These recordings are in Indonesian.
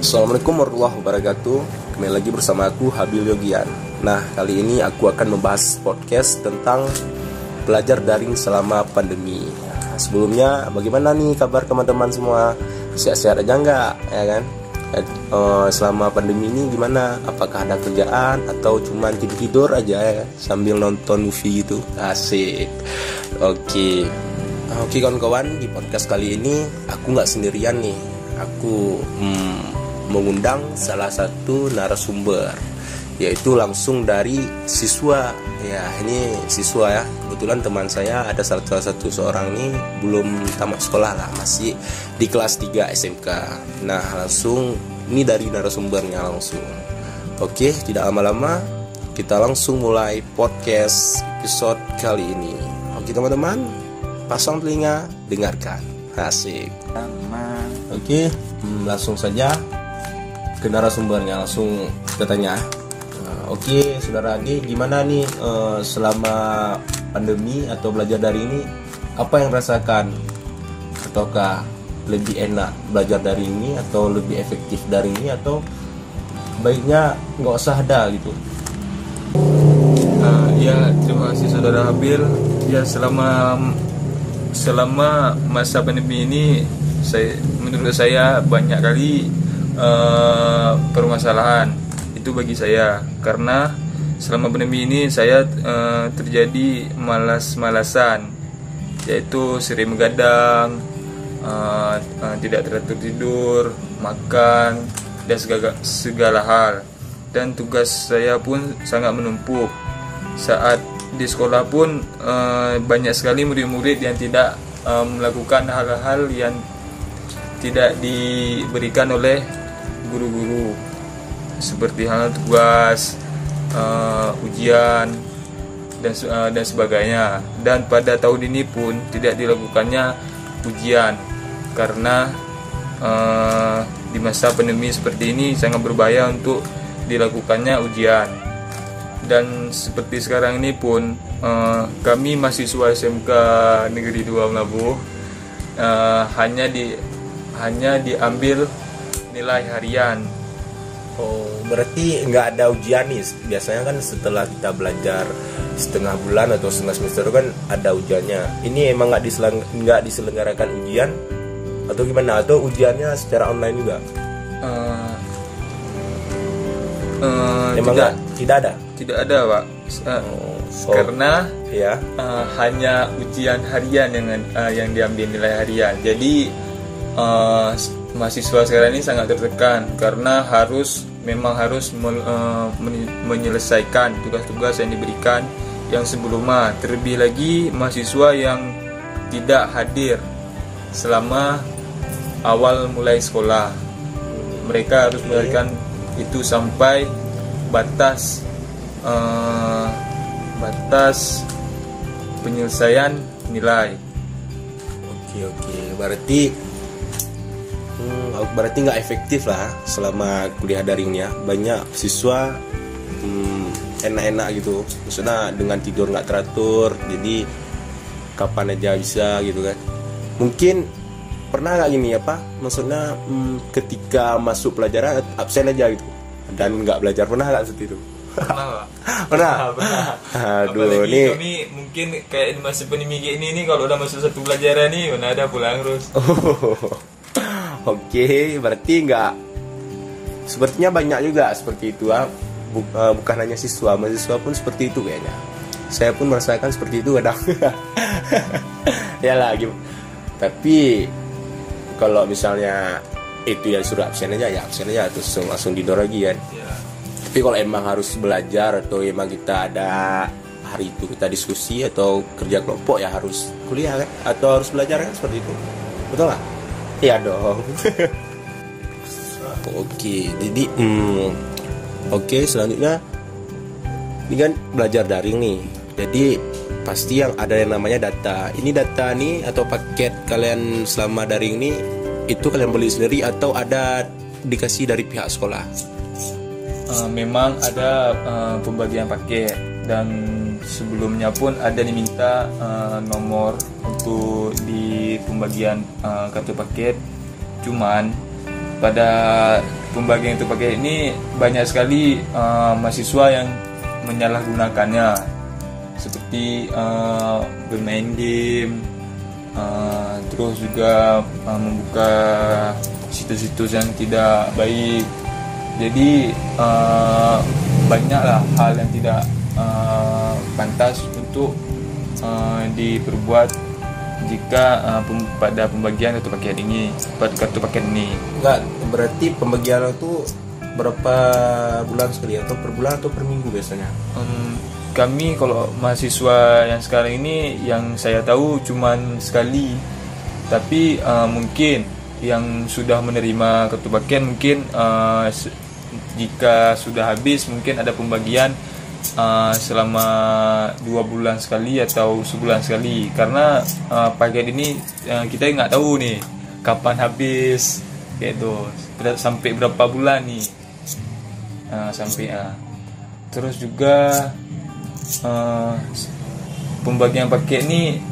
Assalamualaikum warahmatullahi wabarakatuh. Kembali lagi bersama aku Habil Yogian. Nah kali ini aku akan membahas podcast tentang Belajar daring selama pandemi. Sebelumnya bagaimana nih kabar teman-teman semua? Sehat-sehat aja nggak? Ya kan? Uh, Selama pandemi ini gimana? Apakah ada kerjaan Atau cuma tidur-tidur aja ya Sambil nonton movie gitu? Asik. Oke. Oke kawan-kawan di podcast kali ini aku nggak sendirian nih. Aku hmm, mengundang salah satu narasumber yaitu langsung dari siswa. Ya ini siswa ya. Kebetulan teman saya ada salah satu seorang nih belum tamat sekolah lah masih di kelas 3 SMK nah langsung ini dari narasumbernya langsung. Oke tidak lama-lama kita langsung mulai podcast episode kali ini. Oke teman-teman pasang telinga, dengarkan. Asik. Oke, hmm, langsung saja ke narasumbernya langsung kita tanya. Uh, Oke, okay, saudara Agi, gimana nih uh, selama pandemi atau belajar dari ini? Apa yang rasakan? Ataukah lebih enak belajar dari ini atau lebih efektif dari ini atau baiknya nggak usah ada gitu? Uh, ya, terima kasih saudara Habil. Ya, selama selama masa pandemi ini saya menurut saya banyak kali uh, permasalahan itu bagi saya. Karena selama pandemi ini saya uh, terjadi malas-malasan yaitu sering begadang uh, uh, tidak teratur tidur makan dan segala, segala hal. Dan tugas saya pun sangat menumpuk. Saat di sekolah pun uh, banyak sekali murid-murid yang tidak uh, melakukan hal-hal yang tidak diberikan oleh guru-guru seperti hal tugas, uh, ujian dan uh, dan sebagainya. Dan pada tahun ini pun tidak dilakukannya ujian karena uh, di masa pandemi seperti ini sangat berbahaya untuk dilakukannya ujian dan seperti sekarang ini pun uh, kami mahasiswa SMK Negeri 2 Menabuh uh, hanya di hanya diambil nilai harian. Oh, berarti nggak ada ujian nih. Biasanya kan setelah kita belajar setengah bulan atau setengah semester kan ada ujiannya. Ini emang nggak diselang nggak diselenggarakan ujian atau gimana? Atau ujiannya secara online juga? Uh, uh, emang tidak, gak, tidak ada tidak ada pak uh, oh, so, karena ya uh, hanya ujian harian yang uh, yang diambil nilai harian jadi uh, mahasiswa sekarang ini sangat tertekan karena harus memang harus uh, menyelesaikan tugas-tugas yang diberikan yang sebelumnya. Terlebih lagi mahasiswa yang tidak hadir selama awal mulai sekolah. Mereka harus memberikan itu sampai batas uh, batas penyelesaian nilai. Oke oke, berarti hmm, berarti nggak efektif lah selama kuliah daringnya. Banyak siswa hmm, enak-enak gitu, maksudnya dengan tidur nggak teratur, jadi kapan aja bisa gitu kan. Mungkin pernah nggak gini apa? Maksudnya hmm, ketika masuk pelajaran absen aja gitu dan nggak belajar pernah nggak seperti itu? pernah pernah pernah aduh Apalagi ini kami mungkin kayak di masa pandemi ini nih kalau udah masuk satu pelajaran nih mana ada pulang terus oh, oke okay, berarti nggak sepertinya banyak juga seperti itu ah. Bukan hanya siswa mahasiswa pun seperti itu kayaknya. Saya pun merasakan seperti itu kadang. Ya lagi tapi kalau misalnya itu ya suruh absen aja ya absen aja terus langsung tidur lagi kan. Ya tapi kalau emang harus belajar atau emang kita ada hari itu kita diskusi atau kerja kelompok ya harus kuliah kan atau harus belajar kan seperti itu. Betul lah iya dong. Oke jadi hmm, oke selanjutnya ini kan belajar daring nih. Jadi pasti yang ada yang namanya data. Ini data nih atau paket kalian selama daring ini itu kalian beli sendiri atau ada dikasih dari pihak sekolah? Uh, memang ada uh, pembagian paket dan sebelumnya pun ada diminta uh, nomor untuk di pembagian uh, kartu paket. Cuman pada pembagian itu pakai ini banyak sekali uh, mahasiswa yang menyalahgunakannya. Seperti uh, bermain game uh, terus juga uh, membuka situs-situs yang tidak baik. Jadi uh, banyaklah hal yang tidak uh, pantas untuk uh, diperbuat jika uh, pem pada pembagian kartu pakaian ini pada kartu pakaian ini. Enggak berarti pembagian itu berapa bulan sekali? Atau per bulan atau per minggu biasanya? Um, kami kalau mahasiswa yang sekarang ini yang saya tahu cuman sekali. Tapi uh, mungkin yang sudah menerima kartu pakaian mungkin uh, jika sudah habis mungkin ada pembagian uh, selama dua bulan sekali atau sebulan sekali. Karena uh, paket ini uh, kita nggak tahu nih kapan habis gitu. Sampai berapa bulan nih. Uh, sampai uh. terus juga uh, pembagian paket ini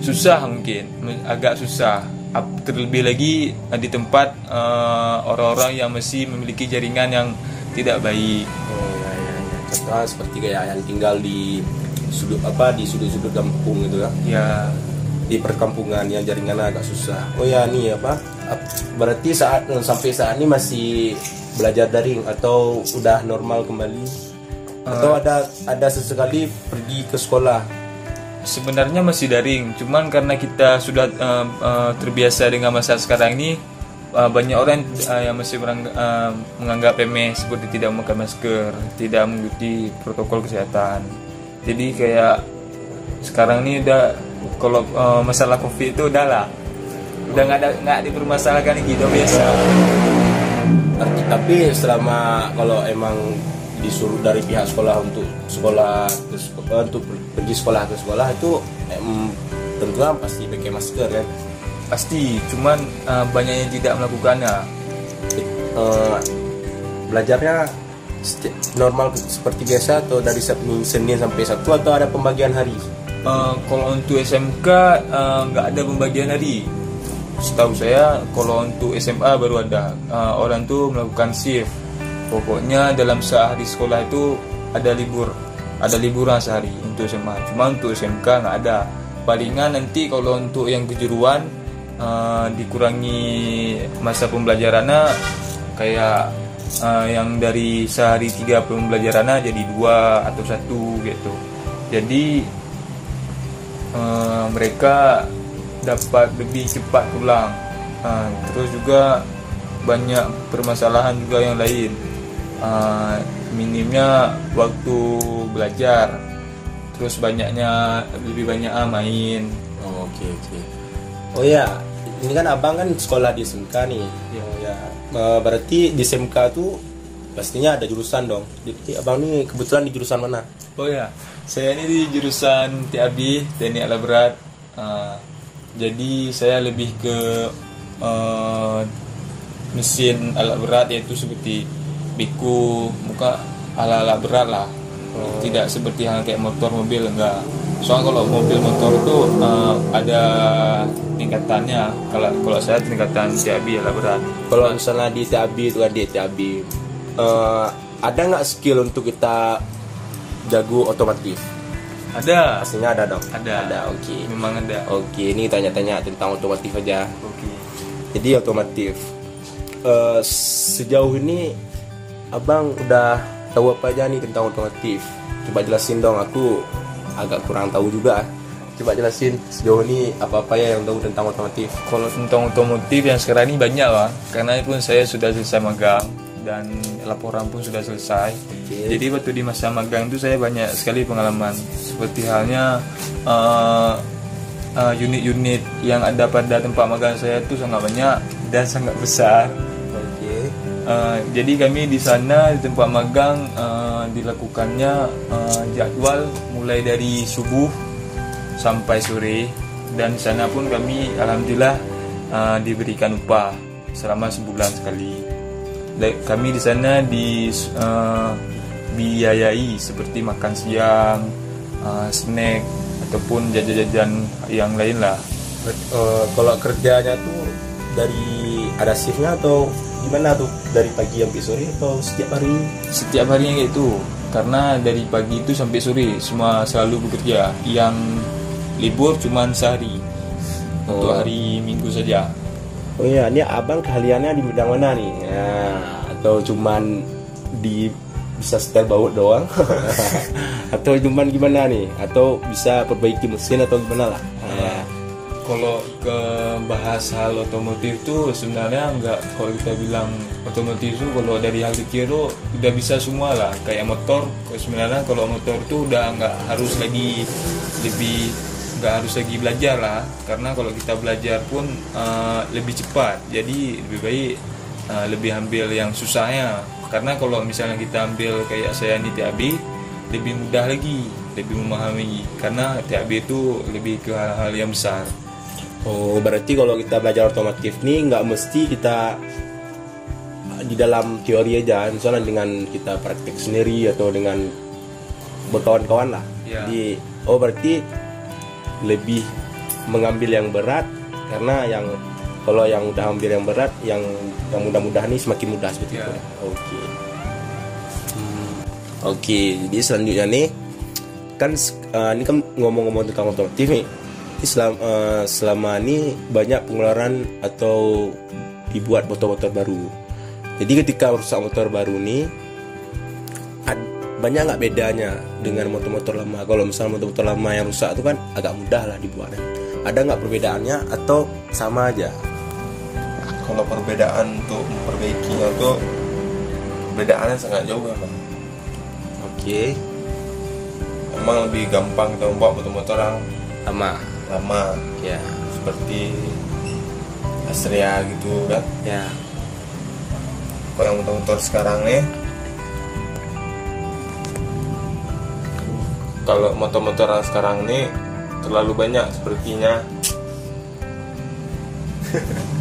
susah mungkin agak susah. Terlebih lagi di tempat orang-orang uh, yang masih memiliki jaringan yang tidak baik. oh, contohnya seperti kayak yang tinggal di sudut apa di sudut-sudut kampung gitu ya. Ya di perkampungan yang jaringannya agak susah. Oh ya nih apa berarti saat sampai saat ini masih belajar daring atau udah normal kembali? Uh, atau ada ada sesekali pergi ke sekolah? Sebenarnya masih daring cuman karena kita sudah uh, uh, terbiasa dengan masa sekarang ini uh, banyak orang uh, yang masih uh, menganggap remeh seperti tidak memakai masker tidak mengikuti protokol kesehatan. Jadi kayak sekarang ini udah kalau uh, masalah covid itu udah lah. Udah nggak ada nggak dipermasalahkan gitu biasa. Tapi selama kalau emang disuruh dari pihak sekolah untuk sekolah untuk pergi sekolah ke sekolah itu em, tentunya pasti pakai masker kan pasti cuman uh, banyak yang tidak melakukannya. Uh, belajarnya normal seperti biasa atau dari Senin sampai Sabtu atau ada pembagian hari? Uh, kalau untuk SMK nggak uh, ada pembagian hari. Setahu saya kalau untuk SMA baru ada. Uh, orang tuh melakukan shift. Pokoknya dalam sehari sekolah itu ada libur. Ada liburan sehari untuk SMA cuma untuk SMK nggak ada. Palingan nanti kalau untuk yang kejuruan uh, dikurangi masa pembelajarannya kayak uh, yang dari sehari tiga pembelajarannya jadi dua atau satu gitu. Jadi uh, mereka dapat lebih cepat pulang. Uh, terus juga banyak permasalahan juga yang lain. Uh, minimnya waktu belajar. Terus banyaknya lebih banyak main. Oh, oke okay, oke. Okay. oh ya ini kan abang kan sekolah di SMK nih. Ya, ya. Uh, berarti di SMK tuh pastinya ada jurusan dong. Jadi abang ini kebetulan di jurusan mana? Oh ya saya ini di jurusan TAB teknik alat berat. Uh, jadi saya lebih ke uh, mesin alat berat yaitu seperti biku muka alat-alat berat lah oh. tidak seperti hal kayak motor mobil enggak soalnya kalau mobil motor itu uh, ada tingkatannya kalau kalau saya tingkatan TAB alat berat kalau misalnya di TAB itu kan di TAB uh, ada nggak skill untuk kita jago otomotif ada. Pastinya ada dong. Ada. Ada. Oke. Okay. Memang ada. Oke, okay, ini tanya-tanya tentang otomotif aja. Oke. Okay. Jadi otomotif. Uh, sejauh ini abang udah tahu apa aja nih tentang otomotif? Coba jelasin dong. Aku agak kurang tahu juga. Coba jelasin sejauh ini apa-apa ya yang tahu tentang otomotif. Kalau tentang otomotif yang sekarang ini banyak lah. Karena itu saya sudah selesai magang dan laporan pun sudah selesai. Okay. Jadi waktu di masa magang itu saya banyak sekali pengalaman. Seperti halnya uh, uh, unit-unit yang ada pada tempat magang saya itu sangat banyak dan sangat besar. Uh, jadi kami di sana di tempat magang uh, dilakukannya uh, jadwal mulai dari subuh sampai sore dan sana pun kami alhamdulillah uh, diberikan upah selama sebulan sekali kami di sana di uh, biayai seperti makan siang, uh, snack ataupun jajan-jajan yang lain lah. Uh, kalau kerjanya tuh dari ada shiftnya atau gimana tuh? Dari pagi sampai sore atau setiap hari? Setiap harinya kayak itu. Karena dari pagi itu sampai sore semua selalu bekerja. Yang libur cuma sehari. Untuk Oh. hari minggu saja. Oh iya ini abang keahliannya di bidang mana nih? Ya, atau cuman di bisa setel baut doang? Atau cuman gimana nih? Atau bisa perbaiki mesin atau gimana lah? Ya. Kalau ke bahas hal otomotif tuh sebenarnya nggak kalau kita bilang otomotif tuh kalau dari hal kecil tuh udah bisa semua lah kayak motor sebenarnya kalau motor tuh udah nggak harus lagi lebih nggak harus lagi belajar lah karena kalau kita belajar pun eh, lebih cepat. Jadi lebih baik eh, lebih ambil yang susahnya. Karena kalau misalnya kita ambil kayak saya di TAB lebih mudah lagi lebih memahami. Karena TAB itu lebih ke hal-hal yang besar Oh, berarti kalau kita belajar otomotif nih nggak mesti kita di dalam teori aja, misalnya dengan kita praktek sendiri atau dengan berkawan-kawan lah. Ya. Jadi, oh berarti lebih mengambil yang berat karena yang kalau yang udah ambil yang berat, yang yang mudah-mudah nih semakin mudah seperti Ya. itu. Oke. Hmm, Oke, jadi selanjutnya nih kan eh, ini kan ngomong-ngomong tentang otomotif nih. Ini selama, eh, selama ini banyak pengeluaran atau dibuat motor-motor baru. Jadi ketika rusak motor baru ad- banyak nggak bedanya dengan motor-motor lama. Kalau misalnya motor-motor lama yang rusak itu kan agak mudah lah dibuatnya. Ada nggak perbedaannya atau sama aja? kalau perbedaan untuk memperbaikinya tuh perbedaannya sangat jauh ya bang Oke, emang lebih gampang kita membawa motor-motor yang lama. Lama Ya, seperti Astrea gitu kan ya. kalau yang motor-motor sekarang nih. Kalau motor-motor sekarang nih terlalu banyak sepertinya.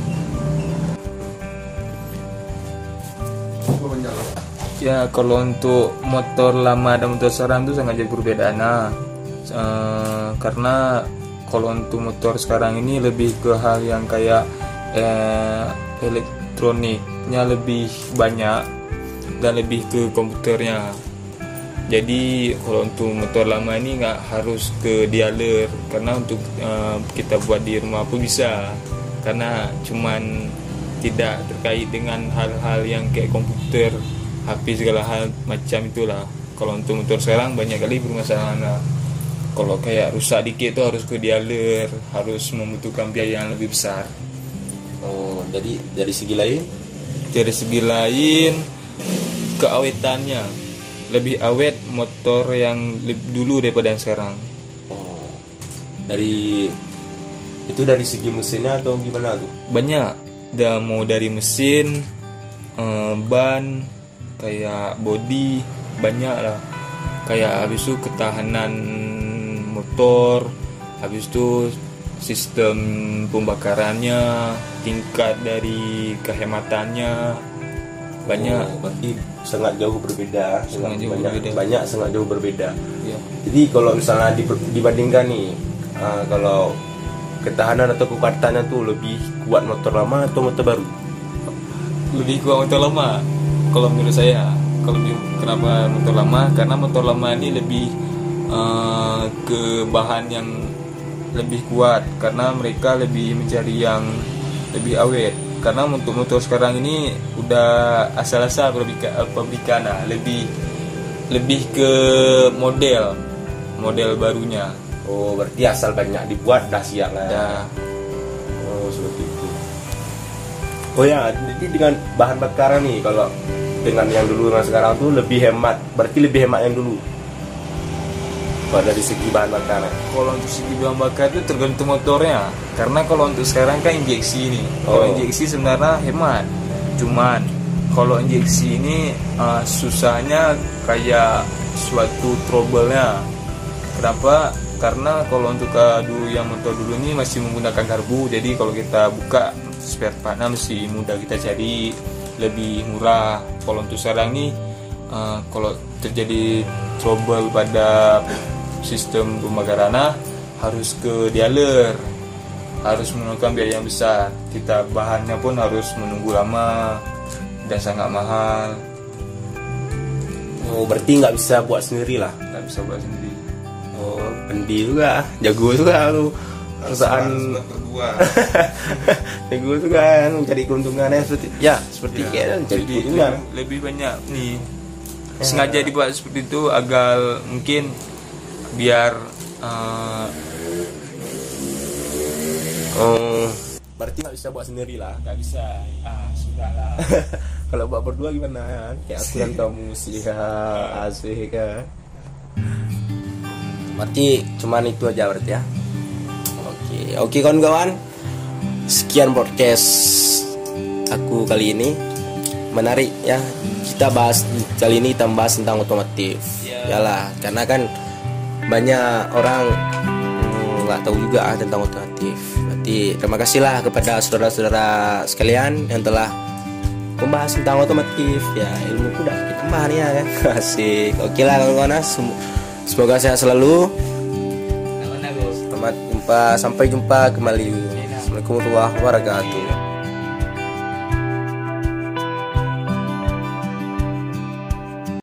Ya kalau untuk motor lama dan motor sekarang itu sangat jauh perbedaannya Eh, karena kalau untuk motor sekarang ini lebih ke hal yang kayak eh, elektroniknya lebih banyak dan lebih ke komputernya. Jadi kalau untuk motor lama ini nggak harus ke dealer karena untuk eh, kita buat di rumah pun bisa karena cuman tidak terkait dengan hal-hal yang kayak komputer, HP segala hal macam itulah. Kalau untuk motor sekarang banyak kali permasalahan lah. Kalau kayak rusak dikit tuh harus ke dealer, harus membutuhkan biaya yang lebih besar. Oh, jadi dari segi lain Dari segi lain keawetannya lebih awet motor yang lebih dulu daripada yang sekarang. Oh, dari itu dari segi mesinnya atau gimana tuh? banyak dan mau dari mesin eh, ban kayak body banyak lah kayak habis itu ketahanan motor habis itu sistem pembakarannya tingkat dari kehematannya banyak Oh, berarti sangat jauh berbeda. Sangat jauh banyak, berbeda. banyak sangat jauh berbeda. ya Jadi kalau misalnya di- dibandingkan nih, ah, kalau ketahanan atau kekuatannya tuh lebih kuat motor lama atau motor baru? lebih kuat motor lama kalau menurut saya kalau kenapa motor lama karena motor lama ini lebih eh, ke bahan yang lebih kuat karena mereka lebih mencari yang lebih awet karena untuk motor sekarang ini udah asal-asal pabrika, eh, pabrikan lah lebih lebih ke model model barunya Oh, berarti asal banyak dibuat dah siap lah. ya Oh, seperti itu. Oh ya, jadi dengan bahan bakar nih kalau dengan yang dulu dengan sekarang tuh lebih hemat. Berarti lebih hemat yang dulu. Dari segi bahan bakar. Kalau untuk segi bahan bakar itu tergantung motornya. Karena kalau untuk sekarang kan injeksi ini. Kalau Oh. injeksi sebenarnya hemat. Cuman kalau injeksi ini uh, susahnya kayak suatu trouble-nya. Kenapa? Karena kalau untuk dulu yang motor dulu ini masih menggunakan karbu. Jadi kalau kita buka spare partnya mesti mudah kita cari lebih murah. Kalau untuk sekarang ini uh, kalau terjadi trouble pada sistem pembakarannya harus ke dealer harus mengeluarkan biaya yang besar. Kita bahannya pun harus menunggu lama dan sangat mahal. Oh berarti nggak bisa buat sendiri lah. Nggak bisa buat sendiri. Oh pendi juga jago juga lu. Perusahaan. Berdua. Jago juga kan mencari keuntungannya seperti ya seperti Ya, kayak mencari jadi keuntungan. lebih, lebih banyak nih. Sengaja dibuat seperti itu agar mungkin biar eh, oh. Berarti nggak bisa buat sendiri lah. Nggak bisa. Ah sudah lah. Kalau buat berdua gimana? Kayak aku dan kamu sih ya asik kan berarti cuman itu aja berarti ya? Oke oke kawan-kawan. Sekian podcast aku kali ini. Menarik ya. Kita bahas kali ini kita bahas tentang otomotif. Ya. yalah karena kan banyak orang mm, nggak tahu juga ah, tentang otomotif berarti terima kasihlah kepada saudara-saudara sekalian yang telah membahas tentang otomotif ya ilmu ku dapat ditambah nih ya kan? Asik. Oke lah kawan-kawan ah. Sem- semoga sehat selalu. Selamat jumpa sampai jumpa kembali. Assalamualaikum warahmatullahi wabarakatuh